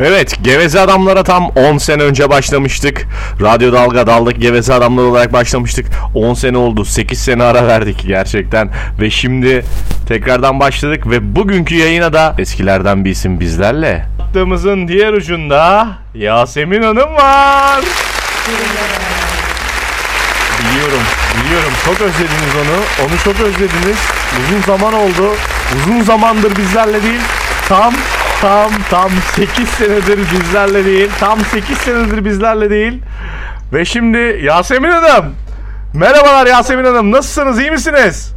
Evet, Geveze Adamlara tam 10 sene önce başlamıştık. Radyo Dalga Daldık Geveze Adamlar olarak başlamıştık. 10 sene oldu. 8 sene ara verdik gerçekten. Ve şimdi tekrardan başladık ve bugünkü yayına da eskilerden bir isim bizlerle. Hattımızın diğer ucunda Yasemin Hanım var. Biliyorum, biliyorum. Çok özlediniz onu. Onu çok özlediniz. Uzun zaman oldu. Uzun zamandır bizlerle değil. Tam tam tam 8 senedir bizlerle değil. Tam 8 senedir bizlerle değil. Ve şimdi Yasemin Hanım. Merhabalar Yasemin Hanım. Nasılsınız? iyi misiniz?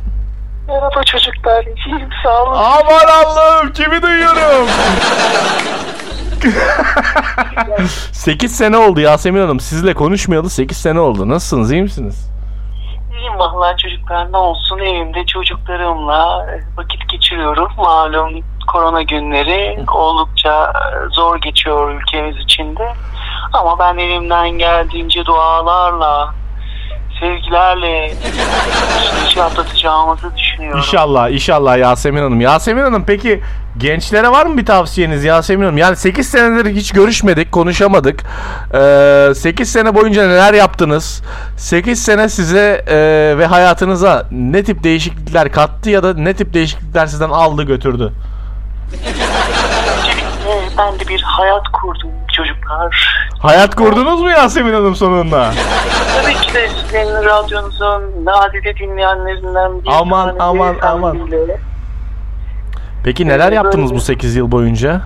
Merhaba çocuklar. İyiyim sağ olun. Aman Allah'ım kimi duyuyorum? 8 sene oldu Yasemin Hanım. Sizle konuşmayalı 8 sene oldu. Nasılsınız? iyi misiniz? İyiyim vallahi çocuklar ne olsun evimde çocuklarımla vakit geçiriyorum. Malum korona günleri oldukça zor geçiyor ülkemiz içinde. Ama ben elimden geldiğince dualarla, sevgilerle süreci atlatacağımızı düşünüyorum. İnşallah, inşallah Yasemin Hanım. Yasemin Hanım peki gençlere var mı bir tavsiyeniz Yasemin Hanım? Yani 8 senedir hiç görüşmedik, konuşamadık. Ee, 8 sene boyunca neler yaptınız? 8 sene size e, ve hayatınıza ne tip değişiklikler kattı ya da ne tip değişiklikler sizden aldı götürdü? Ben de bir hayat kurdum çocuklar. Hayat kurdunuz mu Yasemin Hanım sonunda? Tabii ki de sizin radyonuzun nadide dinleyenlerinden bir Aman, tanesi aman, aman. hanımefendiyle Peki neler yaptınız bu 8 yıl boyunca?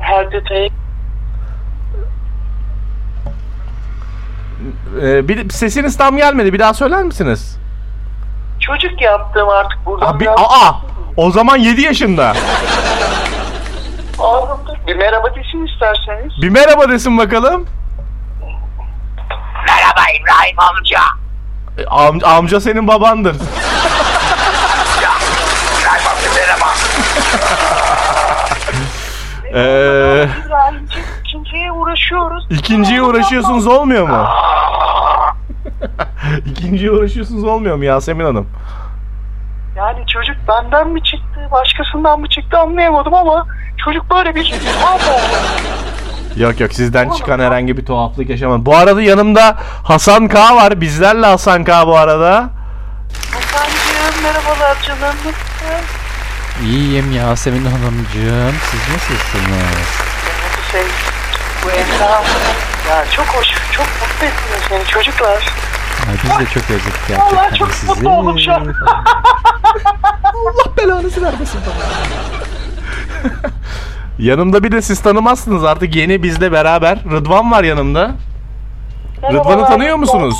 Her detayı Ee, bir, sesiniz tam gelmedi. Bir daha söyler misiniz? çocuk yaptım artık buradan. Abi, biraz- aa, o zaman 7 yaşında. Ağzımda bir merhaba desin isterseniz. Bir merhaba desin bakalım. Merhaba İbrahim amca. E, am- amca senin babandır. İbrahim amca merhaba. Ee, İbrahimciğim ikinciye uğraşıyoruz. ikinciye uğraşıyorsunuz olmuyor mu? ikinciye uğraşıyorsunuz olmuyor mu Yasemin Hanım? Yani çocuk benden mi çıktı, başkasından mı çıktı anlayamadım ama çocuk böyle bir tuhaf oldu. Yok yok sizden çıkan herhangi bir tuhaflık yaşamadım. Bu arada yanımda Hasan K var. Bizlerle Hasan K bu arada. Hasan'cığım merhabalar canım. İyiyim Yasemin Hanımcığım. Siz nasılsınız? Bu şey, bu Emrah. Ya çok hoş, çok mutlu ettiniz beni çocuklar. Ay, biz de çok özledik Vallahi gerçekten çok sizi. mutlu oldum şu an. Allah belanızı vermesin bana. Yanımda bir de siz tanımazsınız artık yeni bizle beraber. Rıdvan var yanımda. Rıdvan'ı tanıyor musunuz?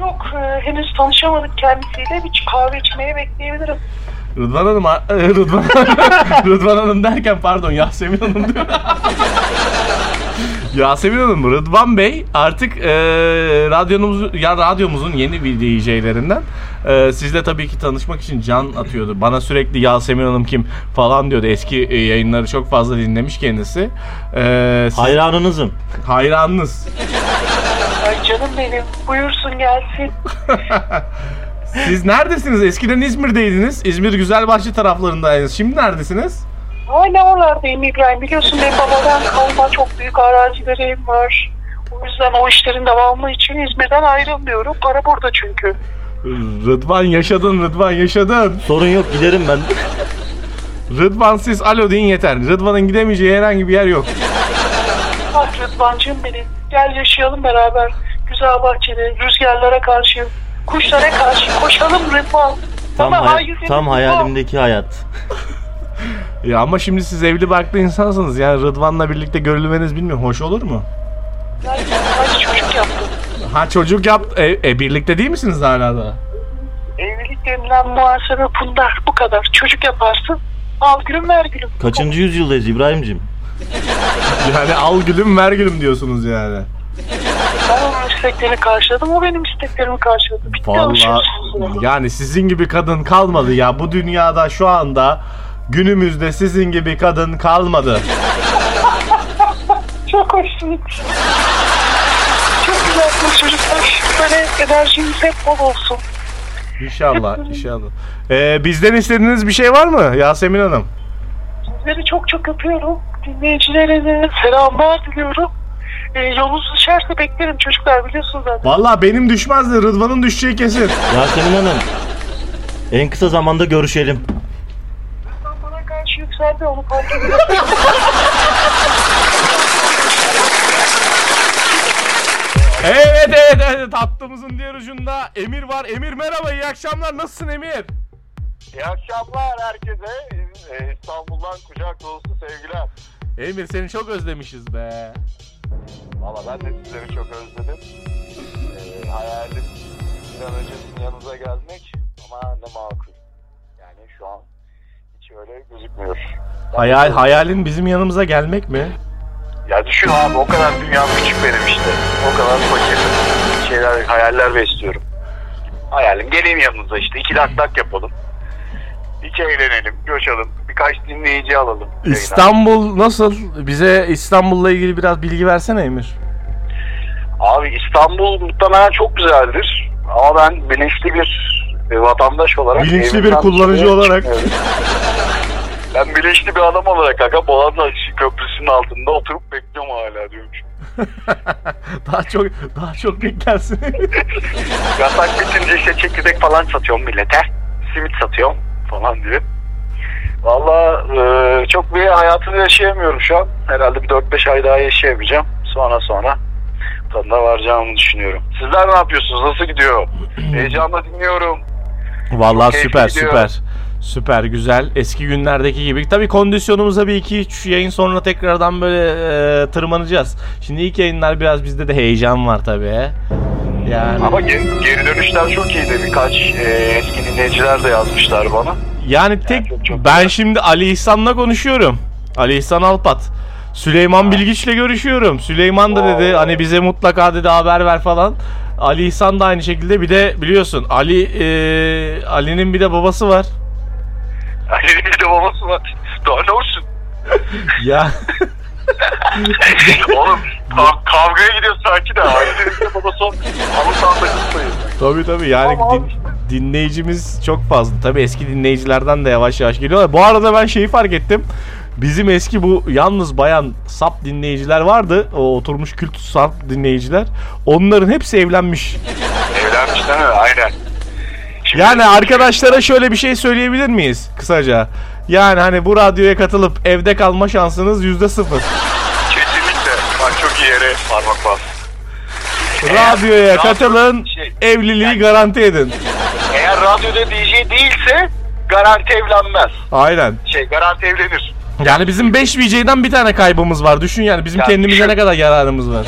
Yok e, henüz tanışamadık kendisiyle. Bir kahve içmeye bekleyebilirim. Rıdvan Hanım, e, Rıdvan, Rıdvan Hanım derken pardon Yasemin Hanım diyor. Yasemin Hanım, Rıdvan Bey artık e, radyomuz, ya radyomuzun yeni bir DJ'lerinden. E, sizle tabii ki tanışmak için can atıyordu. Bana sürekli Yasemin Hanım kim falan diyordu. Eski e, yayınları çok fazla dinlemiş kendisi. E, siz- Hayranınızım. hayranınız. Ay canım benim. Buyursun gelsin. Siz neredesiniz? Eskiden İzmir'deydiniz. İzmir Güzelbahçe taraflarındaydınız. Şimdi neredesiniz? Hala oralardayım İbrahim. Biliyorsun benim babadan kalma çok büyük arazilerim var. O yüzden o işlerin devamı için İzmir'den ayrılmıyorum. Para burada çünkü. Rıdvan yaşadın, Rıdvan yaşadın. Sorun yok giderim ben. Rıdvan siz alo deyin yeter. Rıdvan'ın gidemeyeceği herhangi bir yer yok. Ah Rıdvan'cığım benim. Gel yaşayalım beraber. Güzel bahçede, rüzgarlara karşı, kuşlara karşı koşalım Rıdvan. Tam, Bana hay- hayır tam Rıdvan. hayalimdeki hayat. Ya ama şimdi siz evli barklı insansınız. Yani Rıdvan'la birlikte görülmeniz bilmiyorum. Hoş olur mu? Çocuk yaptım. Ha çocuk yap... E, e, birlikte değil misiniz hala da? Evlilik denilen muhasebe bunlar. Bu kadar. Çocuk yaparsın. Al gülüm ver gülüm. Kaçıncı yüzyıldayız İbrahim'cim? Yani al gülüm ver gülüm diyorsunuz yani. Ben onun isteklerini karşıladım. O benim isteklerimi karşıladı. Bitti Vallahi alışıyorsunuz. yani sizin gibi kadın kalmadı ya. Bu dünyada şu anda günümüzde sizin gibi kadın kalmadı. Çok hoşsunuz. Çok güzelsiniz çocuklar. Böyle enerjiniz hep bol olsun. İnşallah, inşallah. Ee, bizden istediğiniz bir şey var mı Yasemin Hanım? Sizleri çok çok öpüyorum. dinleyicilerine selamlar diliyorum. Ee, yolunuz düşerse beklerim çocuklar biliyorsunuz zaten. Valla benim düşmezdi. Rıdvan'ın düşeceği kesin. Yasemin Hanım. En kısa zamanda görüşelim. Yükseldi onu fark ediyorum. Evet evet evet hattımızın diğer ucunda Emir var. Emir merhaba iyi akşamlar nasılsın Emir? İyi akşamlar herkese. Ee, İstanbul'dan kucak dolusu sevgiler. Emir seni çok özlemişiz be. Valla ben de sizleri çok özledim. Ee, hayalim bir an önce sizin yanınıza gelmek ama ne makul. Hiç öyle gözükmüyor. Hayal, hayalin bizim yanımıza gelmek mi? Ya düşün abi o kadar dünyam küçük benim işte. O kadar fakir şeyler, hayaller besliyorum. Hayalim geleyim yanınıza işte. iki lak yapalım. İki eğlenelim, coşalım. Birkaç dinleyici alalım. İstanbul nasıl? Bize İstanbul'la ilgili biraz bilgi versene Emir. Abi İstanbul muhtemelen çok güzeldir. Ama ben bilinçli bir vatandaş olarak... Bilinçli bir kullanıcı olarak. çıkmıyorum. ben bilinçli bir adam olarak aga Boğaziçi Köprüsü'nün altında oturup bekliyorum hala diyorum. daha çok daha çok beklersin. Yasak bitince işte çekirdek falan satıyorum millete. Simit satıyorum falan diye. Valla e, çok bir hayatını yaşayamıyorum şu an. Herhalde bir 4-5 ay daha yaşayamayacağım. Sonra sonra tadına varacağımı düşünüyorum. Sizler ne yapıyorsunuz? Nasıl gidiyor? Heyecanla dinliyorum. Vallahi Çok süper gidiyor. süper. Süper güzel. Eski günlerdeki gibi. Tabii kondisyonumuza bir iki üç yayın sonra tekrardan böyle e, tırmanacağız. Şimdi ilk yayınlar biraz bizde de heyecan var tabii. Yani Ama geri, geri dönüşler çok iyiydi. Birkaç e, eski dinleyiciler de yazmışlar bana. yani tek çok- çok ben güzel. şimdi Ali İhsan'la konuşuyorum. Ali İhsan Alpat. Süleyman Bilgiç'le görüşüyorum. Süleyman da dedi Oo. hani bize mutlaka dedi haber ver falan. Ali İhsan da aynı şekilde bir de biliyorsun Ali e, Ali'nin bir de babası var. Ali'nin bir de babası var. Daha ne olsun? Ya Oğlum kav- kavgaya gidiyor sanki de. Ali'nin bir de babası olmuş. Halı sahada kızlayız. Tabii tabii yani Ama din- dinleyicimiz çok fazla. Tabii eski dinleyicilerden de yavaş yavaş geliyorlar. Bu arada ben şeyi fark ettim. Bizim eski bu yalnız bayan sap dinleyiciler vardı. O oturmuş kült sap dinleyiciler. Onların hepsi evlenmiş. Evlenmiş değil mi? Şimdi- Yani arkadaşlara şöyle bir şey söyleyebilir miyiz kısaca? Yani hani bu radyoya katılıp evde kalma şansınız yüzde sıfır. Kesinlikle. Bak çok iyi yere parmak bas. Radyoya radyo- katılın, şey, evliliği garanti edin. Eğer radyoda DJ değilse garanti evlenmez. Aynen. Şey garanti evlenir. Yani bizim 5 VJ'den bir tane kaybımız var. Düşün yani bizim Ya kendimize düşün. ne kadar yararımız var.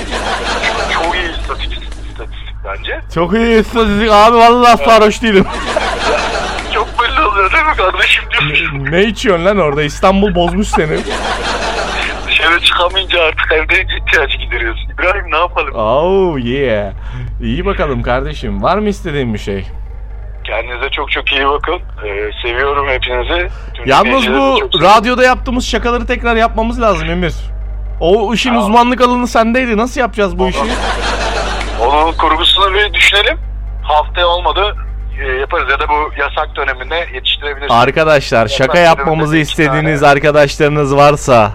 Çok iyi istatistik abi vallahi sarhoş değilim. Çok belli oluyor değil mi kardeşim diyorsun. ne içiyorsun lan orada? İstanbul bozmuş seni. Dışarı çıkamayınca artık evde ihtiyaç gideriyorsun. İbrahim ne yapalım? Oh yeah. İyi bakalım kardeşim. Var mı istediğin bir şey? Kendinize çok çok iyi bakın. Ee, seviyorum hepinizi. Tüm Yalnız bu radyoda yaptığımız şakaları tekrar yapmamız lazım Emir. O işin uzmanlık alanı sendeydi. Nasıl yapacağız bu işi? Onun kurgusunu bir düşünelim. Haftaya olmadı e, yaparız ya da bu yasak döneminde yetiştirebiliriz. Arkadaşlar şaka Yasak yapmamızı döneminde iki istediğiniz tane. arkadaşlarınız varsa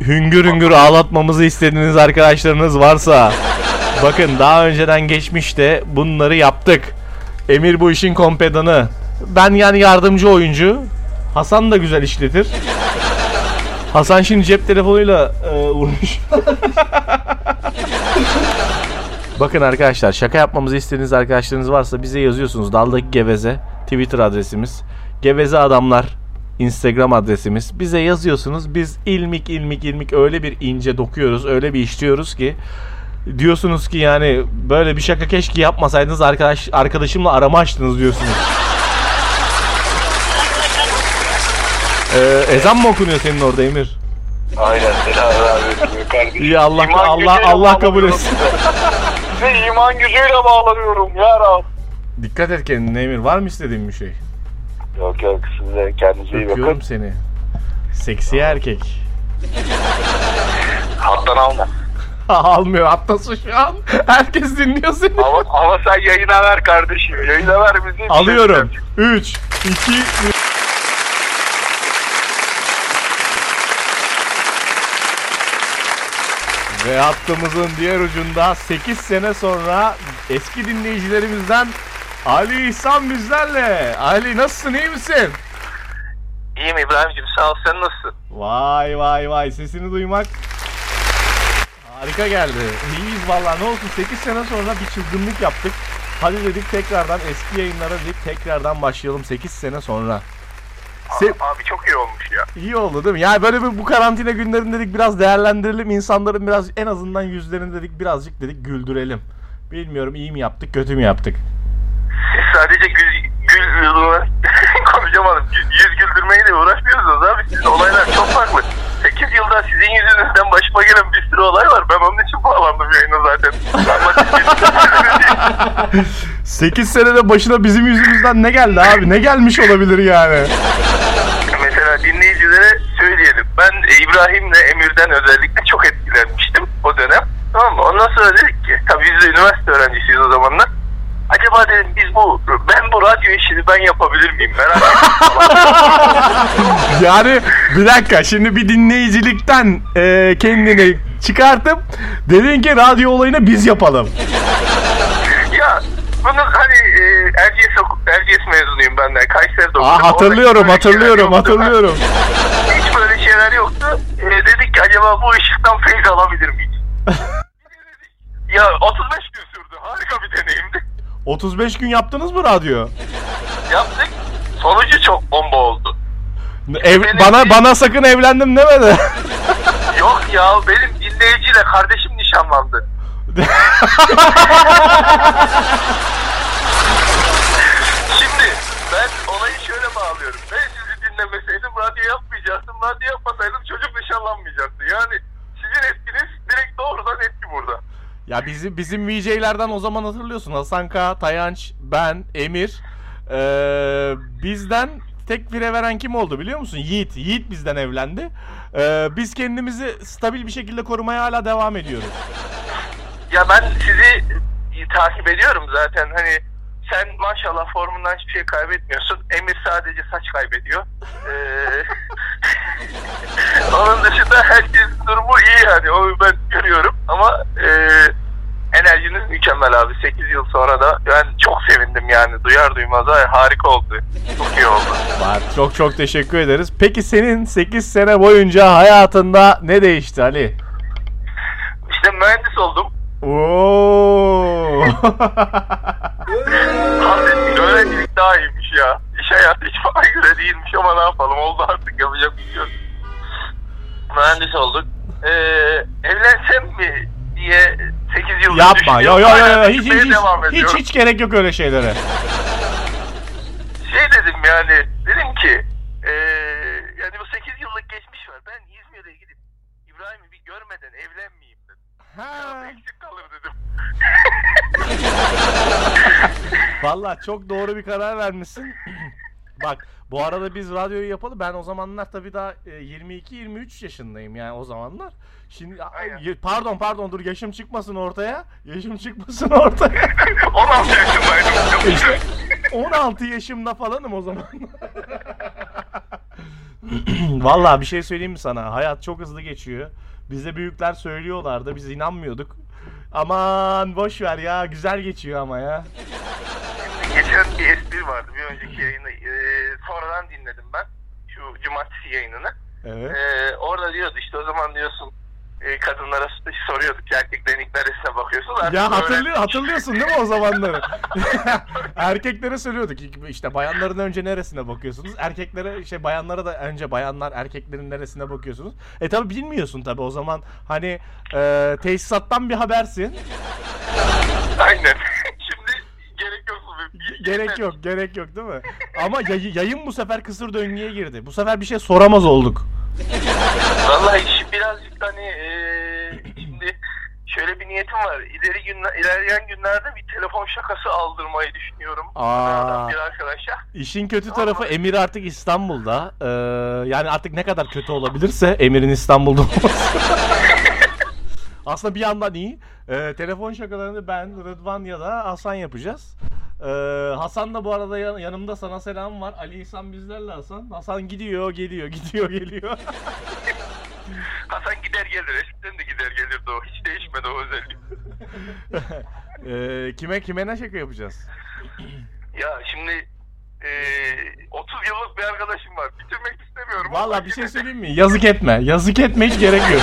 hüngür hüngür ağlatmamızı istediğiniz arkadaşlarınız varsa bakın daha önceden geçmişte bunları yaptık. Emir bu işin kompedanı. Ben yani yardımcı oyuncu. Hasan da güzel işletir. Hasan şimdi cep telefonuyla e, vurmuş. Bakın arkadaşlar şaka yapmamızı istediğiniz arkadaşlarınız varsa bize yazıyorsunuz. Daldaki Geveze Twitter adresimiz. Geveze Adamlar Instagram adresimiz. Bize yazıyorsunuz. Biz ilmik ilmik ilmik öyle bir ince dokuyoruz. Öyle bir işliyoruz ki diyorsunuz ki yani böyle bir şaka keşke yapmasaydınız arkadaş arkadaşımla arama açtınız diyorsunuz. Ee, ezan mı okunuyor senin orada Emir? Aynen selam abi. İyi Allah Allah Allah kabul etsin. Size iman gücüyle bağlanıyorum ya Rab. Dikkat et kendine Emir. Var mı istediğin bir şey? Yok yok size kendinize iyi bakın. Öpüyorum seni. Seksi erkek. Hattan alma. Almıyor atlasın şu an. Herkes dinliyor seni. Ama, ama sen yayına ver kardeşim. Yayına ver bizi. Alıyorum. 3, 2, Ve hattımızın diğer ucunda 8 sene sonra eski dinleyicilerimizden Ali İhsan bizlerle. Ali nasılsın iyi misin? İyiyim İbrahim'cim sağ ol sen nasılsın? Vay vay vay sesini duymak harika geldi. İyiyiz valla ne olsun 8 sene sonra bir çılgınlık yaptık. Hadi dedik tekrardan eski yayınlara dedik tekrardan başlayalım 8 sene sonra. Se- Abi çok iyi olmuş ya. İyi oldu değil mi? Yani böyle bir bu karantina günlerinde dedik biraz değerlendirelim. insanların biraz en azından yüzlerini dedik birazcık dedik güldürelim. Bilmiyorum iyi mi yaptık kötü mü yaptık? Siz sadece gül, gül konuşamadım. Yüz, güldürmeyle uğraşmıyorsunuz abi. Sizin olaylar çok farklı. 8 yılda sizin yüzünüzden başıma gelen bir sürü olay var. Ben onun için bağlandım yayına zaten. Anlatayım. 8 senede başına bizim yüzümüzden ne geldi abi? Ne gelmiş olabilir yani? Mesela dinleyicilere söyleyelim. Ben İbrahim'le Emir'den özellikle çok etkilenmiştim o dönem. Tamam mı? Ondan sonra dedik ki, tabii biz de üniversite öğrencisiyiz o zamanlar. Acaba dedim biz bu, ben bu radyo işini ben yapabilir miyim? Merak ettim. Yani bir dakika şimdi bir dinleyicilikten e, kendini çıkartıp dedin ki radyo olayını biz yapalım. ya bunu hani e, Erciyes, Erciyes mezunuyum ben de. Kayseri'de okudum. Aa, hatırlıyorum hatırlıyorum hatırlıyorum. Hiç böyle şeyler yoktu. E, dedik ki acaba bu ışıktan feyiz alabilir miyiz? ya 35 gün sürdü. Harika bir deneyimdi. 35 gün yaptınız mı radyo? Yaptık. Sonucu çok bomba oldu. Ev, Benim- bana bana sakın evlendim demedi. Yok ya benim dinleyiciyle kardeşim nişanlandı. Şimdi ben olayı şöyle bağlıyorum. Ben sizi dinlemeseydim radyo yapmayacaktım. Radyo yapmasaydım çocuk nişanlanmayacaktı. Yani sizin etkiniz direkt doğrudan etki burada. Ya bizim bizim VJ'lerden o zaman hatırlıyorsun Hasan K, Tayanç, ben, Emir. Ee, bizden tek bire veren kim oldu biliyor musun? Yiğit. Yiğit bizden evlendi. Ee, biz kendimizi stabil bir şekilde korumaya hala devam ediyoruz. Ya ben sizi takip ediyorum zaten. Hani sen maşallah formundan hiçbir şey kaybetmiyorsun. Emir sadece saç kaybediyor. Ee, onun dışında herkesin durumu iyi yani. Onu ben görüyorum. Ama e, enerjiniz mükemmel abi. 8 yıl sonra da ben çok sevindim yani. Duyar duymaz ay harika oldu. Çok iyi oldu. Var. Çok çok teşekkür ederiz. Peki senin 8 sene boyunca hayatında ne değişti Ali? İşte mühendis oldum. Oo. Abi öğrencilik daha iyiymiş ya. İş hayatı hiç bana göre değilmiş ama ne yapalım oldu artık yapacak bir şey yok. Mühendis olduk. Ee, evlensem mi diye 8 yıl Yapma. Yo yo yo yo. Hiç hiç, hiç, hiç gerek yok öyle şeylere. Şey dedim yani dedim ki ee, yani bu 8 yıllık geçmiş var. Ben İzmir'e gidip İbrahim'i bir görmeden evlenmeyeyim dedim. Ha. Eksik kalır dedim. Valla çok doğru bir karar vermişsin. Bak bu arada biz radyoyu yapalı. Ben o zamanlar tabii daha e, 22-23 yaşındayım yani o zamanlar. Şimdi Aynen. Ay, pardon pardon dur yaşım çıkmasın ortaya. Yaşım çıkmasın ortaya. 16 yaşındaydım. İşte 16 yaşımda falanım o zaman. Vallahi bir şey söyleyeyim mi sana? Hayat çok hızlı geçiyor. Bize büyükler söylüyorlardı. Biz inanmıyorduk. Aman boş ver ya. Güzel geçiyor ama ya. Geçen bir espri vardı bir önceki yayını. ee, sonradan dinledim ben. Şu cumartesi yayınını. Evet. Ee, orada diyordu işte o zaman diyorsun e, kadınlara soruyorduk erkeklerin ilk neresine bakıyorsun. Ya hatırlıyor, hatırlıyorsun değil mi o zamanları? Erkeklere söylüyorduk işte bayanların önce neresine bakıyorsunuz? Erkeklere şey bayanlara da önce bayanlar erkeklerin neresine bakıyorsunuz? E tabi bilmiyorsun tabi o zaman hani e, tesisattan bir habersin. Aynen. Şimdi gerek yok. Gerek yok, gerek yok değil mi? Ama yayı- yayın bu sefer kısır döngüye girdi. Bu sefer bir şey soramaz olduk. Vallahi iş birazcık hani e, şimdi şöyle bir niyetim var. İleri günler, ilerleyen günlerde bir telefon şakası aldırmayı düşünüyorum. Aa. Bir arkadaşa. İşin kötü tarafı Emir artık İstanbul'da. Ee, yani artık ne kadar kötü olabilirse Emir'in İstanbul'da olması. Aslında bir yandan iyi. Ee, telefon şakalarını ben, Rıdvan ya da Hasan yapacağız. Ee, Hasan da bu arada yan- yanımda sana selam var. Ali İhsan bizlerle Hasan. Hasan gidiyor, geliyor, gidiyor, geliyor. Hasan gider gelir. Eskiden de gider gelirdi o. Hiç değişmedi o özellik. Ee, kime kime ne şaka yapacağız? Ya şimdi eee 30 yıllık bir arkadaşım var. Bitirmek istemiyorum. Vallahi ama bir şey söyleyeyim mi? Yazık etme. Yazık etme hiç gerek yok.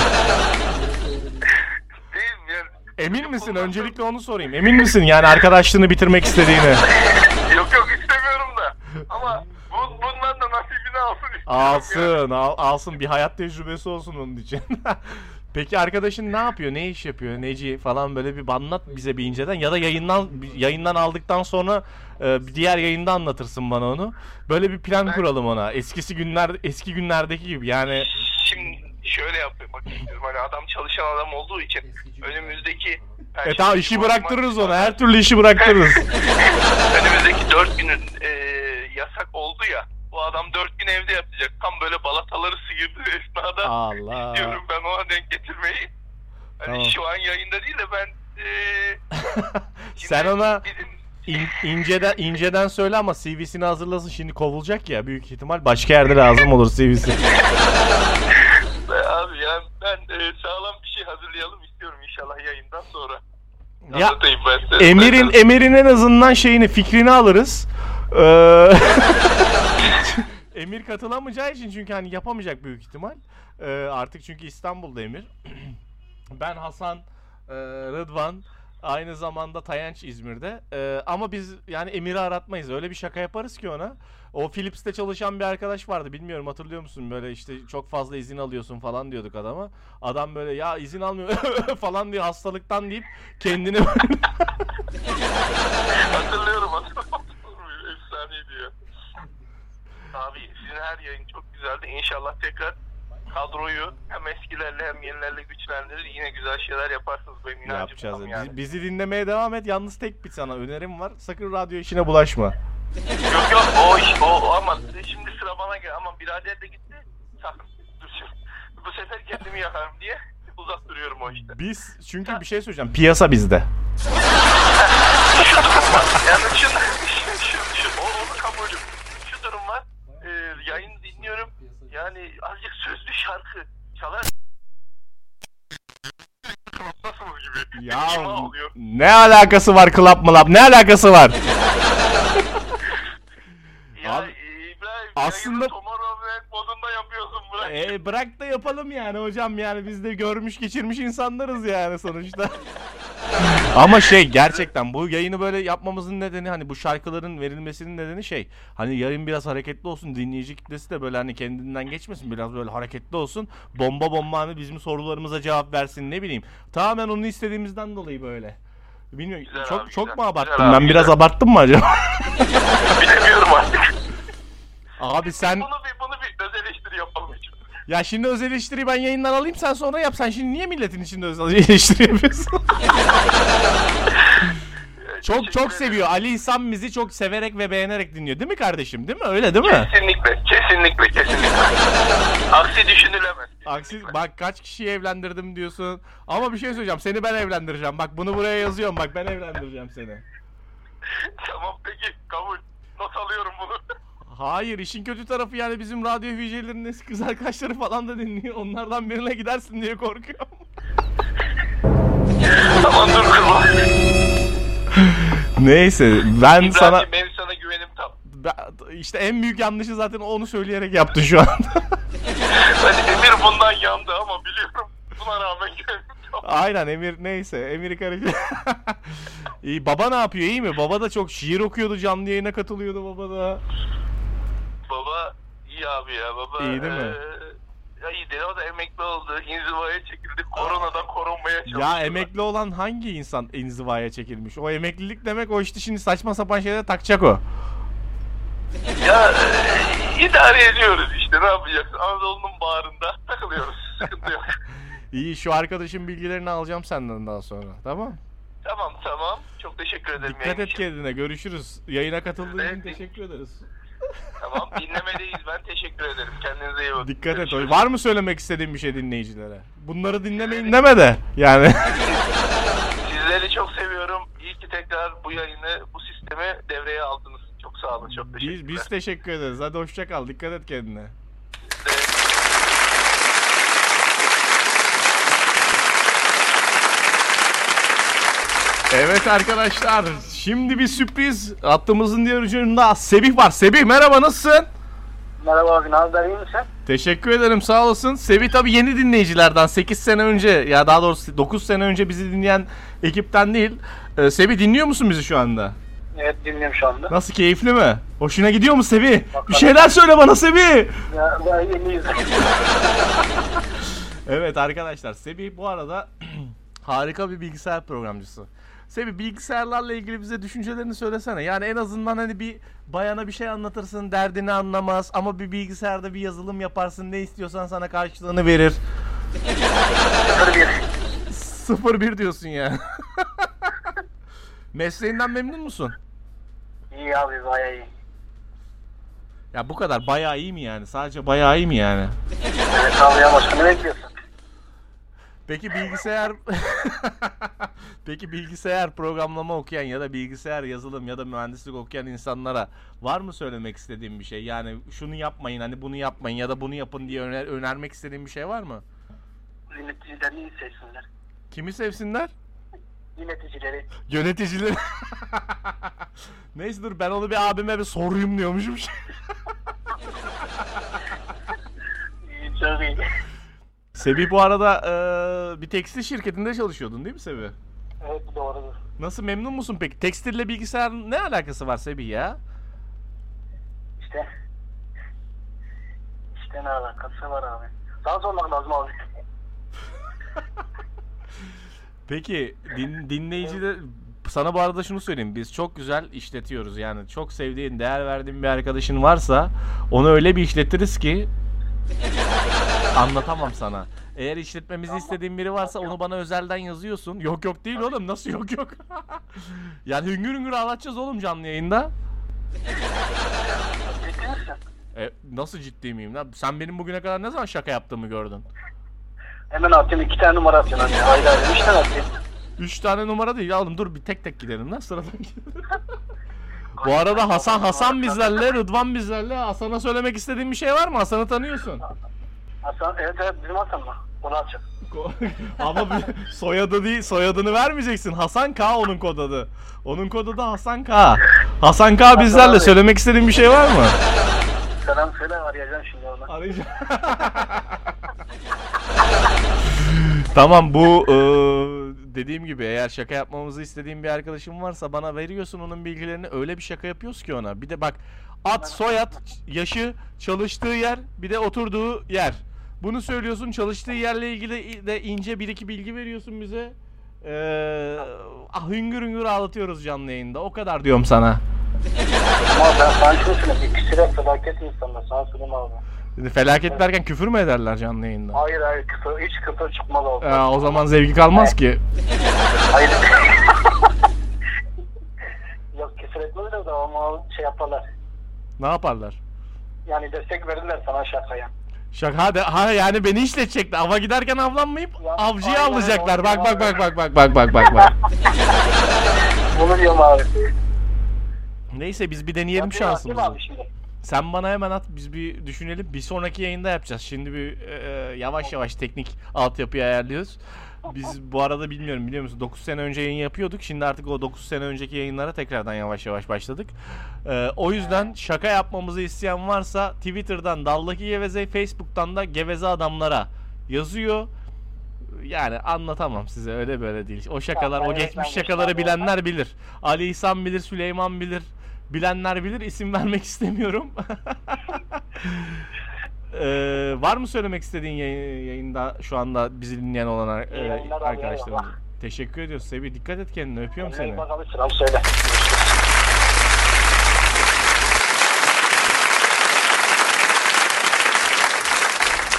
Değil mi? Yani, Emin misin? Öncelikle onu sorayım. Emin misin yani arkadaşlığını bitirmek istediğini? Yok yok istemiyorum da. Ama nasibini alsın istiyorum. Alsın, al- alsın bir hayat tecrübesi olsun onun için. Peki arkadaşın ne yapıyor? Ne iş yapıyor? Neci falan böyle bir anlat bize bir inceden ya da yayından yayından aldıktan sonra e, bir diğer yayında anlatırsın bana onu. Böyle bir plan Ben- kuralım ona. Eskisi günler eski günlerdeki gibi yani Şimdi şöyle yapayım bak istiyorum. Hani adam çalışan adam olduğu için önümüzdeki e tamam işi bıraktırırız ona. Her türlü işi bıraktırırız. Önümüzdeki 4 günün e, yasak oldu ya. Bu adam 4 gün evde yatacak. Tam böyle balataları sıyırdığı esnada Allah. diyorum ben ona denk getirmeyi. Hani Tamam. şu an yayında değil de ben e, Sen ona bizim İn, inceden inceden söyle ama CV'sini hazırlasın. Şimdi kovulacak ya büyük ihtimal başka yerde lazım olur CV'si. abi ya ben e, sağlam bir şey hazırlayalım istiyorum inşallah yayından sonra. ya Anlatayım ben size. Emir'in Emir'in en azından şeyini fikrini alırız. Ee, Emir katılamayacağı için çünkü hani yapamayacak büyük ihtimal. Ee, artık çünkü İstanbul'da Emir. ben Hasan, e, Rıdvan, aynı zamanda Tayanç İzmir'de. Ee, ama biz yani Emir'i aratmayız. Öyle bir şaka yaparız ki ona. O Philips'te çalışan bir arkadaş vardı. Bilmiyorum hatırlıyor musun? Böyle işte çok fazla izin alıyorsun falan diyorduk adama. Adam böyle ya izin almıyor falan diye hastalıktan deyip kendini Hatırlıyorum hatırlıyorum. Efsane diyor. Abi sizin her yayın çok güzeldi. İnşallah tekrar kadroyu hem eskilerle hem yenilerle güçlendirir. Yine güzel şeyler yaparsınız benim inancım yapacağız. tam Bizi- yani. Bizi dinlemeye devam et. Yalnız tek bir sana önerim var. Sakın radyo işine bulaşma. Yok yok o iş o, o ama şimdi sıra bana gel ama birader de gitti. Sakın. Dur şimdi. Bu sefer kendimi yakarım diye uzak duruyorum o işte. Biz çünkü bir şey söyleyeceğim. Piyasa bizde. Yani şu, şu o, onu kabulüm. Şu durum var. Ee, yayın dinliyorum. Yani azıcık sözlü şarkı çalar. Nasıl gibi? Ya ne alakası var club mı Ne alakası var? Ya Abi, İbrahim aslında- Tomorrowland modunda yapıyorsun bırak. E, bırak da yapalım yani hocam yani biz de görmüş geçirmiş insanlarız yani sonuçta. Ama şey gerçekten bu yayını böyle yapmamızın nedeni hani bu şarkıların verilmesinin nedeni şey hani yayın biraz hareketli olsun dinleyici kitlesi de böyle hani kendinden geçmesin biraz böyle hareketli olsun bomba bomba hani bizim sorularımıza cevap versin ne bileyim tamamen onu istediğimizden dolayı böyle. Bilmiyorum Güzel çok abi, çok güzel. mu abarttım Güzel abi, ben biraz güzel. abarttım mı acaba? Bilemiyorum artık. Abi sen Bunu bir, bunu bir öz eleştiri yapalım için. Ya şimdi öz eleştiriyi ben yayından alayım sen sonra yap sen şimdi niye milletin içinde öz eleştiri yapıyorsun? Çok çok seviyor. Ali İhsan bizi çok severek ve beğenerek dinliyor. Değil mi kardeşim? Değil mi? Öyle değil mi? Kesinlikle, kesinlikle, kesinlikle. Aksi düşünülemez. Aksi bak kaç kişiyi evlendirdim diyorsun. Ama bir şey söyleyeceğim. Seni ben evlendireceğim. Bak bunu buraya yazıyorum. Bak ben evlendireceğim seni. Tamam peki, kabul. Not alıyorum bunu. Hayır işin kötü tarafı yani bizim radyo eski kız arkadaşları falan da dinliyor. Onlardan birine gidersin diye korkuyorum. tamam dur kızma. Neyse ben İbrahim sana benim sana güvenim tam. ben- işte en büyük yanlışı zaten onu söyleyerek yaptı şu anda. Ben Emir bundan yandı ama biliyorum. Buna rağmen güvenim tam. Aynen Emir neyse Emir karıştı. İyi baba ne yapıyor iyi mi? Baba da çok şiir okuyordu canlı yayına katılıyordu baba da. Baba iyi abi ya baba. İyi değil mi? eee, ya iyi değil o da emekli oldu. İnzivaya çekildi. Koronadan korunmaya çalıştı. Ya emekli olan hangi insan inzivaya çekilmiş? O emeklilik demek o işte şimdi saçma sapan şeylere takacak o. Ya eee, idare ediyoruz işte ne yapacaksın. Anadolu'nun bağrında takılıyoruz. Sıkıntı yok. İyi şu arkadaşın bilgilerini alacağım senden daha sonra. Tamam. tamam tamam. Çok teşekkür ederim. Dikkat yayın et için. kendine. Görüşürüz. Yayına katıldığın için Evet. teşekkür ederiz. Tamam dinlemedeyiz. Ben teşekkür ederim. Kendinize iyi bakın. Dikkat et. Görüşürüz. Var mı söylemek istediğin bir şey dinleyicilere? Bunları dinlemeyin deme de. Yani. Sizleri çok seviyorum. İyi ki tekrar bu yayını, bu sistemi devreye aldınız. Çok sağ olun. Çok teşekkürler. biz, biz teşekkür ederiz. Hadi hoşça kal. Dikkat et kendine. Evet arkadaşlar şimdi bir sürpriz hattımızın diğer ucunda Sebih var. Sebih merhaba nasılsın? Merhaba abi haber iyi misin? Teşekkür ederim sağ olasın. Sebih tabi yeni dinleyicilerden 8 sene önce ya daha doğrusu 9 sene önce bizi dinleyen ekipten değil. Ee, Sebih dinliyor musun bizi şu anda? Evet dinliyorum şu anda. Nasıl keyifli mi? Hoşuna gidiyor mu Sebih? Bir şeyler söyle bana Sebih. Ya, yeniyiz. Evet arkadaşlar Sebih bu arada harika bir bilgisayar programcısı. Sebih bilgisayarlarla ilgili bize düşüncelerini söylesene. Yani en azından hani bir bayana bir şey anlatırsın derdini anlamaz ama bir bilgisayarda bir yazılım yaparsın ne istiyorsan sana karşılığını verir. 01. 01 diyorsun yani. Mesleğinden memnun musun? İyi abi bayağı iyi. Ya bu kadar bayağı iyi mi yani? Sadece bayağı iyi mi yani? Evet abi ya başka ne bekliyorsun? Peki bilgisayar Peki bilgisayar programlama okuyan ya da bilgisayar yazılım ya da mühendislik okuyan insanlara var mı söylemek istediğin bir şey? Yani şunu yapmayın hani bunu yapmayın ya da bunu yapın diye öner- önermek istediğin bir şey var mı? Yöneticilerini seçsinler. Kimi sevsinler? Yöneticileri. Yöneticileri. Neyse dur ben onu bir abime bir sorayım diyormuşum. Çok iyi. Sebi bu arada eee, bir tekstil şirketinde çalışıyordun değil mi Sebi? Evet doğrudur. Nasıl memnun musun peki? Tekstille bilgisayar ne alakası var Sebi ya? İşte. İşte ne alakası var abi. Sana sormak lazım abi. Peki din, dinleyiciler sana bu arada şunu söyleyeyim. Biz çok güzel işletiyoruz. Yani çok sevdiğin, değer verdiğin bir arkadaşın varsa onu öyle bir işletiriz ki anlatamam sana. Eğer işletmemizi istediğin biri varsa onu bana özelden yazıyorsun. Yok yok değil oğlum. Nasıl yok yok? yani hüngür hüngür ağlatacağız oğlum canlı yayında. E, nasıl ciddi miyim lan? Sen benim bugüne kadar ne zaman şaka yaptığımı gördün? Hemen atayım iki tane numara atıyorsun anne. Haydi haydi üç tane atayım. Üç tane numara değil oğlum dur bir tek tek gidelim lan sıradan gidelim. Bu arada Hasan Hasan bizlerle, Rıdvan bizlerle. Hasan'a söylemek istediğin bir şey var mı? Hasan'ı tanıyorsun. Hasan evet evet bizim Hasan mı? Onu atacak. Ama bir soyadı değil, soyadını vermeyeceksin. Hasan K onun kod adı. Onun kod adı Hasan K. Hasan K bizlerle. abi. Söylemek istediğin bir şey var mı? Selam söyle arayacağım şimdi onu. Arayacağım. tamam bu e, dediğim gibi eğer şaka yapmamızı istediğin bir arkadaşım varsa bana veriyorsun onun bilgilerini öyle bir şaka yapıyoruz ki ona. Bir de bak at, soyad, yaşı, çalıştığı yer, bir de oturduğu yer. Bunu söylüyorsun çalıştığı yerle ilgili de ince bir iki bilgi veriyorsun bize. Ee, ah, hüngür hüngür ağlatıyoruz canlı yayında. O kadar diyorum sana. Ama ben söyleyeyim. İkisi de felaket insanlar. Sana söyleyeyim abi. Felaket derken küfür mü ederler canlı yayında? Hayır hayır kısa, hiç kısa çıkmaz oldu. Ee, o zaman zevki kalmaz ki. Hayır. Yok küfür etmezler de ama şey yaparlar. Ne yaparlar? Yani destek verirler sana şakaya. Şaka hadi ha yani beni işletecekler. Ava giderken avlanmayıp Ya, avcıyı aynen, avlayacaklar. Bak bak bak bak bak bak bak bak bak. Bunu diyorum abi. Neyse biz bir deneyelim mi şansımızı. abi şimdi? Sen bana hemen at biz bir düşünelim. Bir sonraki yayında yapacağız. Şimdi bir e, yavaş yavaş teknik altyapıyı ayarlıyoruz. Biz bu arada bilmiyorum biliyor musun 9 sene önce yayın yapıyorduk. Şimdi artık o 9 sene önceki yayınlara tekrardan yavaş yavaş başladık. E, o yüzden şaka yapmamızı isteyen varsa Twitter'dan Daldaki Geveze, Facebook'tan da Geveze Adamlara yazıyor. Yani anlatamam size öyle böyle değil. O şakalar, o geçmiş şakaları bilenler bilir. Ali İhsan bilir, Süleyman bilir. Bilenler bilir. isim vermek istemiyorum. Ee, var mı söylemek istediğin yayın- yayında şu anda bizi dinleyen olan e, eyvallah. Teşekkür ediyoruz. Sebi dikkat et kendine. Öpüyorum seni. bak abi selam söyle.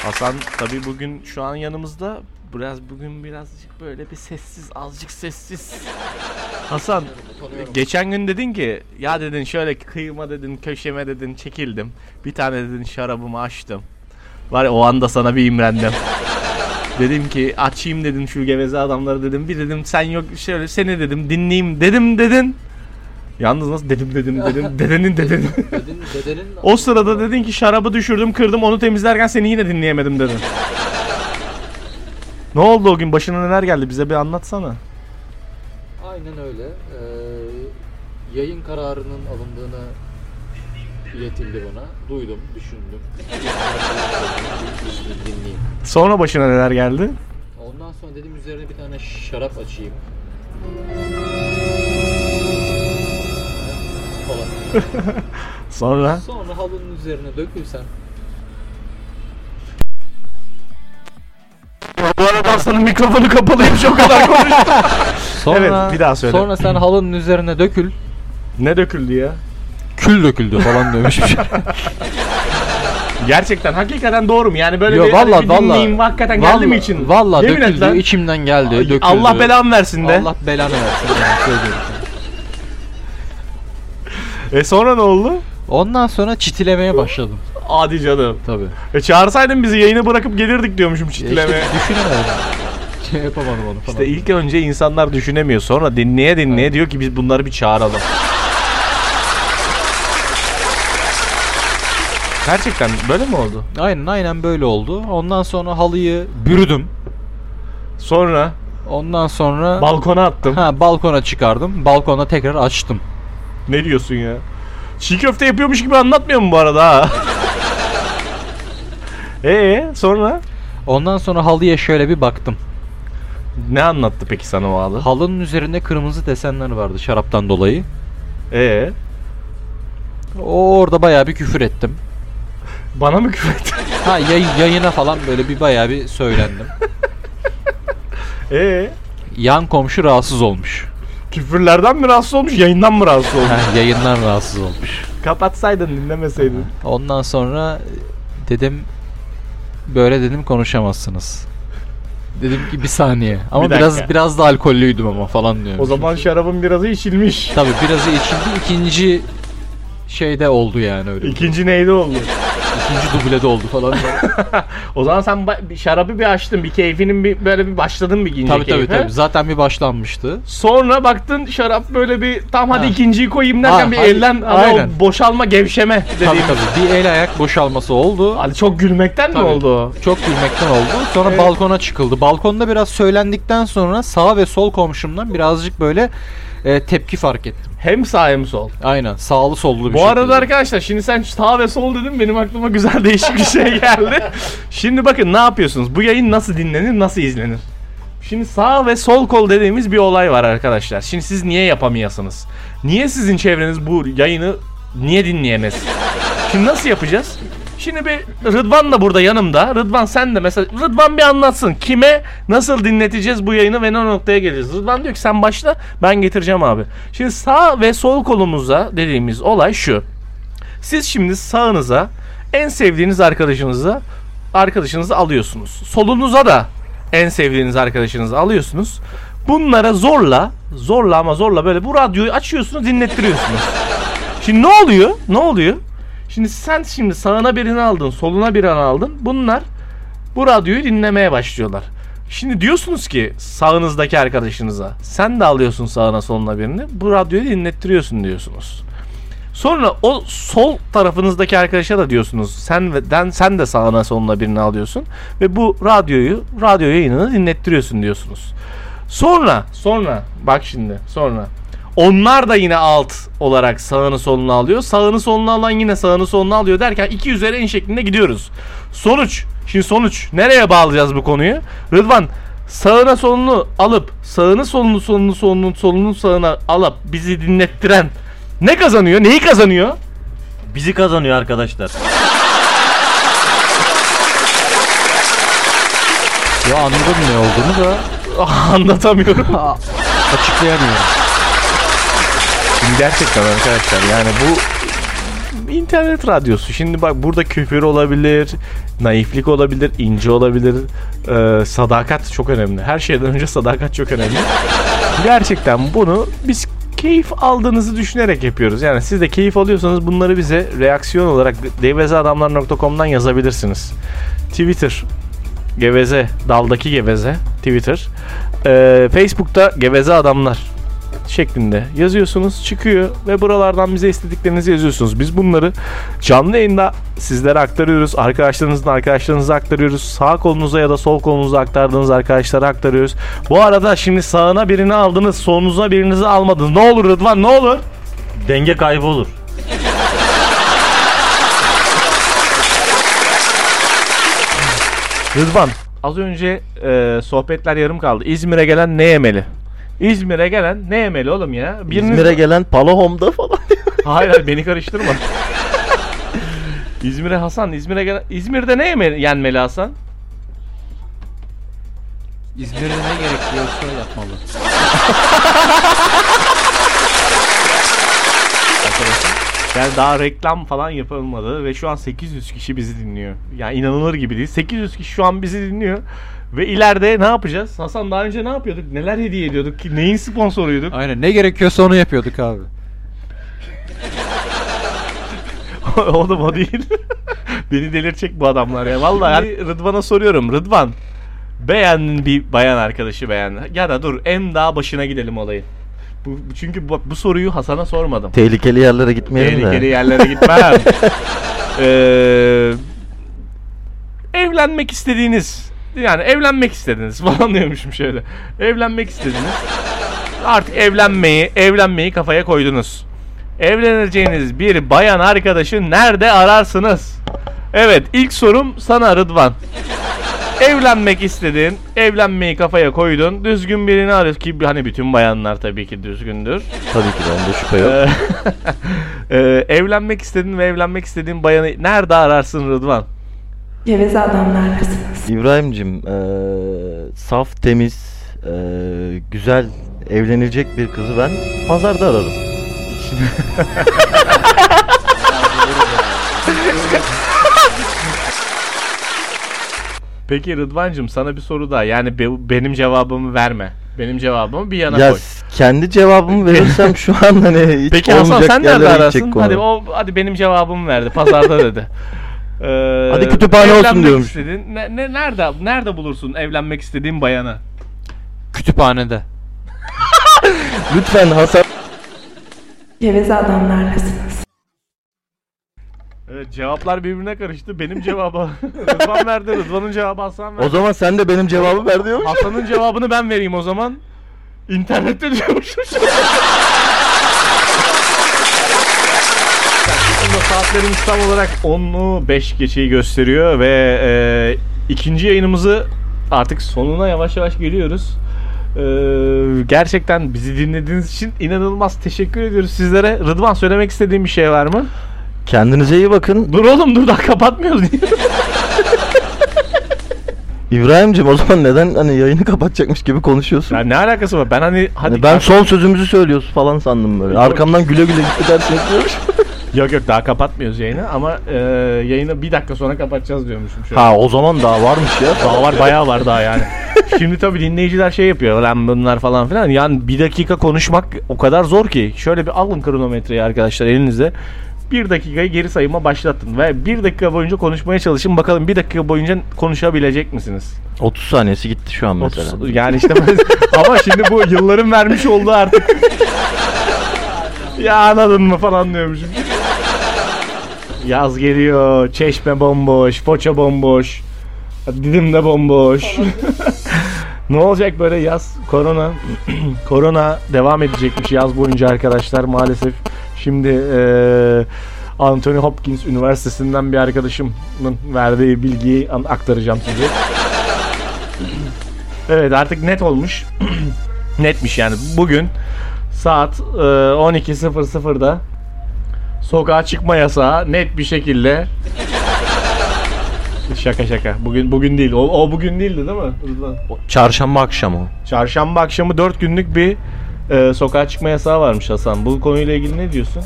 Hasan tabi bugün şu an yanımızda. Biraz bugün birazcık böyle bir sessiz, azıcık sessiz. Hasan, geçen gün dedin ki ya dedin şöyle kıyıma dedin, köşeme dedin, çekildim. Bir tane dedin şarabımı açtım. Var ya o anda sana bir imrendim. dedim ki açayım dedim şu geveze adamları dedim. Bir dedim sen yok şöyle seni dedim dinleyeyim dedim dedin. Yalnız nasıl dedim dedim dedim dedenin dedeni. Dedenin, dedenin O sırada dedin ki şarabı düşürdüm kırdım onu temizlerken seni yine dinleyemedim dedin. ne oldu o gün başına neler geldi bize bir anlatsana. Aynen öyle. Ee, yayın kararının alındığını iletildi bana. Duydum, düşündüm. Dinleyeyim. Sonra başına neler geldi? Ondan sonra dedim üzerine bir tane şarap açayım. Falan. Sonra Sonra halının üzerine dökülsem. bu arada Aslan'ın mikrofonu kapalıymış o kadar konuştu. Sonra, Evet, bir daha söyle. Sonra sen halının üzerine dökül. ne döküldü ya? Kül döküldü falan demişmiş. Gerçekten hakikaten doğru mu? Yani böyle Yo bir, valla bir valla. dinleyeyim hakikaten geldi mi için? Valla döküldü. lan. içimden geldi. Ay, döküldü. Allah belamı versin de. Allah belanı versin. yani. E sonra ne oldu? Ondan sonra çitilemeye başladım. Adi canım. Tabii. E çağırsaydın bizi yayını bırakıp gelirdik diyormuşum çitilemeye. İşte düşünemedim. Şey yapamadım onu falan. İşte ilk önce insanlar düşünemiyor. Sonra dinleye dinleye diyor ki biz bunları bir çağıralım. Gerçekten böyle mi oldu? Aynen aynen böyle oldu. Ondan sonra halıyı bürüdüm. Sonra Ondan sonra balkona attım. ha balkona çıkardım. Balkona tekrar açtım. Ne diyorsun ya? Çiğ köfte yapıyormuş gibi anlatmıyor mu bu arada ha? Ee sonra Ondan sonra halıya şöyle bir baktım. Ne anlattı peki sana o halı? Halının üzerinde kırmızı desenler vardı şaraptan dolayı. Ee O orada bayağı bir küfür ettim. bana mı küfür etti? Ha yay- yayına falan böyle bir bayağı bir söylendim. Ee Yan komşu rahatsız olmuş. küfürlerden mi rahatsız olmuş yayından mı rahatsız olmuş? Ha, yayından rahatsız olmuş. Kapatsaydın dinlemeseydin. Ondan sonra dedim böyle dedim konuşamazsınız. Dedim ki bir saniye. Ama Bir dakika. biraz biraz da alkollüydüm ama falan diyorum. O zaman şarabın birazı içilmiş. tabii birazı içildi. ikinci şeyde oldu yani öyle. İkinci neydi oldu? İkinci dublede oldu falan. O zaman sen bir şarabı bir açtın, bir keyfinin bir böyle bir başladın bir ikinci tabii tabii keyfe. tabii. Zaten bir başlanmıştı. Sonra baktın şarap böyle bir tam hadi Ha. ikinciyi koyayım derken Ha, bir hadi. elden hani Aynen. o boşalma gevşeme Tabii dediğim. tabii. Bir el ayak boşalması oldu. Hadi çok gülmekten Tabii. mi oldu? Çok gülmekten oldu. Sonra Evet. balkona çıkıldı. Balkonda biraz söylendikten sonra sağ ve sol komşumdan birazcık böyle e, tepki fark ettim. Hem sağ hem sol. Aynen. Sağlı sollu bir Bu arada şekilde. arkadaşlar şimdi sen sağ ve sol dedin benim aklıma güzel değişik bir şey geldi. Şimdi bakın ne yapıyorsunuz? Bu yayın nasıl dinlenir, nasıl izlenir? Şimdi sağ ve sol kol dediğimiz bir olay var arkadaşlar. Şimdi siz niye yapamıyorsunuz? Niye sizin çevreniz bu yayını niye dinleyemez? Şimdi nasıl yapacağız? Şimdi bir Rıdvan da burada yanımda. Rıdvan sen de mesela Rıdvan bir anlatsın. Kime nasıl dinleteceğiz bu yayını ve ne noktaya geleceğiz? Rıdvan diyor ki sen başla ben getireceğim abi. Şimdi sağ ve sol kolumuza dediğimiz olay şu. Siz şimdi sağınıza en sevdiğiniz arkadaşınıza arkadaşınızı alıyorsunuz. Solunuza da en sevdiğiniz arkadaşınızı alıyorsunuz. Bunlara zorla, zorla ama zorla böyle bu radyoyu açıyorsunuz, dinlettiriyorsunuz. Şimdi ne oluyor? Ne oluyor? Şimdi sen şimdi sağına birini aldın, soluna birini aldın. Bunlar bu radyoyu dinlemeye başlıyorlar. Şimdi diyorsunuz ki sağınızdaki arkadaşınıza sen de alıyorsun sağına soluna birini bu radyoyu dinlettiriyorsun diyorsunuz. Sonra o sol tarafınızdaki arkadaşa da diyorsunuz sen ve den sen de sağına soluna birini alıyorsun ve bu radyoyu radyo yayınını dinlettiriyorsun diyorsunuz. Sonra sonra bak şimdi sonra onlar da yine alt olarak sağını solunu alıyor. Sağını solunu alan yine sağını solunu alıyor derken iki üzeri en şeklinde gidiyoruz. Sonuç. Şimdi sonuç. Nereye bağlayacağız bu konuyu? Rıdvan sağına solunu alıp sağını solunu solunu solunu solunu sağına alıp bizi dinlettiren ne kazanıyor? Neyi kazanıyor? Bizi kazanıyor arkadaşlar. Ya anladım ne olduğunu da Anlatamıyorum. açıklayamıyorum. Şimdi gerçekten arkadaşlar yani bu internet radyosu. Şimdi bak burada küfür olabilir, naiflik olabilir, ince olabilir. Ee, sadakat çok önemli. Her şeyden önce sadakat çok önemli. Gerçekten bunu biz keyif aldığınızı düşünerek yapıyoruz. Yani siz de keyif alıyorsanız bunları bize reaksiyon olarak devezeadamlar.com'dan yazabilirsiniz. Twitter Geveze, daldaki geveze Twitter. Ee, Facebook'ta geveze adamlar şeklinde yazıyorsunuz çıkıyor ve buralardan bize istediklerinizi yazıyorsunuz. Biz bunları canlı yayında sizlere aktarıyoruz. Arkadaşlarınızın arkadaşlarınıza aktarıyoruz. Sağ kolunuza ya da sol kolunuza aktardığınız arkadaşlara aktarıyoruz. Bu arada şimdi sağına birini aldınız, solunuza birinizi almadınız. Ne olur Rıdvan ne olur? Denge kaybı olur. Rıdvan az önce e, sohbetler yarım kaldı. İzmir'e gelen ne yemeli? İzmir'e gelen ne yemeli oğlum ya? Biriniz- İzmir'e gelen Palahom'da falan. Hayır hayır beni karıştırma. İzmir'e Hasan, İzmir'e gelen İzmir'de ne yemeli, yenmeli Hasan? İzmir'de ne gerekiyorsa yapmalı. Yani daha reklam falan yapılmadı ve şu an 800 kişi bizi dinliyor. Yani inanılır gibi değil. 800 kişi şu an bizi dinliyor. Ve ileride ne yapacağız? Hasan daha önce ne yapıyorduk? Neler hediye ediyorduk? ki? Neyin sponsoruyduk? Aynen ne gerekiyorsa onu yapıyorduk abi. Oğlum o değil. Beni delirtecek bu adamlar ya. Vallahi yani Rıdvan'a soruyorum. Rıdvan beğendin bir bayan arkadaşı beğen. Ya da dur en daha başına gidelim olayı. Bu, çünkü bu, bu soruyu Hasan'a sormadım. Tehlikeli yerlere gitmeyelim Tehlikeli de. yerlere gitmem. Ee, evlenmek istediğiniz yani evlenmek istediniz falan diyormuşum şöyle. Evlenmek istediniz. Artık evlenmeyi evlenmeyi kafaya koydunuz. Evleneceğiniz bir bayan arkadaşı nerede ararsınız? Evet ilk sorum sana Rıdvan. Evlenmek istedin, evlenmeyi kafaya koydun, düzgün birini arıyorsun ki hani bütün bayanlar tabii ki düzgündür. Tabii ki de onda şüphe yok. Ee, e, evlenmek istedin ve evlenmek istediğin bayanı nerede ararsın Rıdvan? Geveze adamlarlasınız. İbrahim'cim eee, saf, temiz, eee, güzel evlenilecek bir kızı ben pazarda ararım. Peki Rıdvancığım sana bir soru daha. Yani be- benim cevabımı verme. Benim cevabımı bir yana Ya koy. kendi cevabımı verirsem şu an hani hiç Peki Hasan sen nerede ararsın? Hadi o hadi benim cevabımı verdi. Pazarda dedi. Ee, Hadi kütüphane olsun diyormuş. istedin. Ne, ne- nerede nerede bulursun evlenmek istediğin bayanı? Kütüphanede. Lütfen Hasan Geveze adamlarlasınız. Evet cevaplar birbirine karıştı. Benim cevabı Rıdvan verdi. Rıdvan'ın cevabı Hasan verdi. o zaman sen de benim cevabı ver diyormuş. Hasan'ın cevabını ben vereyim o zaman. İnternette diyormuşum. Şimdi saatlerimiz tam olarak 10'u 5 geçeyi gösteriyor ve e, ikinci yayınımızı artık sonuna yavaş yavaş geliyoruz. E, gerçekten bizi dinlediğiniz için inanılmaz teşekkür ediyoruz sizlere. Rıdvan söylemek istediğin bir şey var mı? Kendinize iyi bakın. Dur oğlum dur daha kapatmıyoruz. İbrahim'cim o zaman neden hani yayını kapatacakmış gibi konuşuyorsun? ya ne alakası var? Ben hani hadi Hani ben son sözümüzü söylüyoruz falan sandım böyle. Arkamdan güle güle gitti dersin. Yok yok daha kapatmıyoruz yayını ama e, yayını bir dakika sonra kapatacağız diyormuşum şöyle. ha o zaman daha varmış ya. Daha var bayağı var daha yani. Şimdi tabii dinleyiciler şey yapıyor lan bunlar falan filan. Yani bir dakika konuşmak o kadar zor ki. Şöyle bir alın kronometreyi arkadaşlar elinizde. Bir dakikayı geri sayıma başlatın ve bir dakika boyunca konuşmaya çalışın. Bakalım bir dakika boyunca konuşabilecek misiniz? 30 saniyesi gitti şu an mesela. 30 yani işte ama şimdi bu yılların vermiş olduğu artık. ya anladın mı falan diyormuşum. Yaz geliyor, çeşme bomboş, foça bomboş, didim de bomboş. ne olacak böyle yaz? Korona. Korona devam edecekmiş yaz boyunca arkadaşlar maalesef. Şimdi eee Anthony Hopkins Üniversitesi'nden bir arkadaşımın verdiği bilgiyi aktaracağım size. Evet artık net olmuş. Netmiş yani. Bugün saat e, 12.00'da sokağa çıkma yasağı net bir şekilde Şaka şaka. Bugün bugün değil. O, o bugün değildi değil mi? Rıdvan? Çarşamba akşamı. Çarşamba akşamı 4 günlük bir e, sokağa çıkma yasağı varmış Hasan. Bu konuyla ilgili ne diyorsun?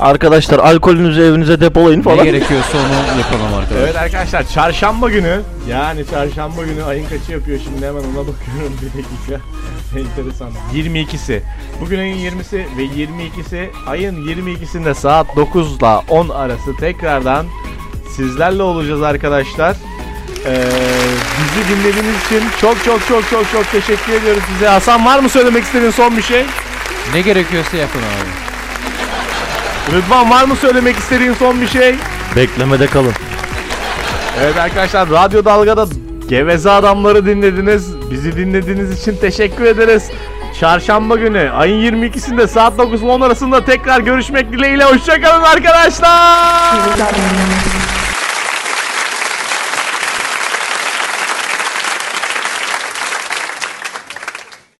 Arkadaşlar alkolünüzü evinize depolayın Ne falan. gerekiyorsa onu yapalım arkadaşlar. Evet arkadaşlar çarşamba günü yani çarşamba günü ayın kaçı yapıyor şimdi hemen ona bakıyorum bir dakika. Enteresan. 22'si. Bugün ayın 20'si ve 22'si ayın 22'sinde saat 9 ile 10 arası tekrardan sizlerle olacağız arkadaşlar. Ee, bizi dinlediğiniz için çok çok çok çok çok teşekkür ediyoruz size. Hasan var mı söylemek istediğin son bir şey? Ne gerekiyorsa yapın abi. Rıdvan var mı söylemek istediğin son bir şey? Beklemede kalın. Evet arkadaşlar Radyo Dalga'da Geveze Adamları dinlediniz. Bizi dinlediğiniz için teşekkür ederiz. Çarşamba günü ayın 22'sinde saat 9 ile 10 arasında tekrar görüşmek dileğiyle. Hoşçakalın arkadaşlar.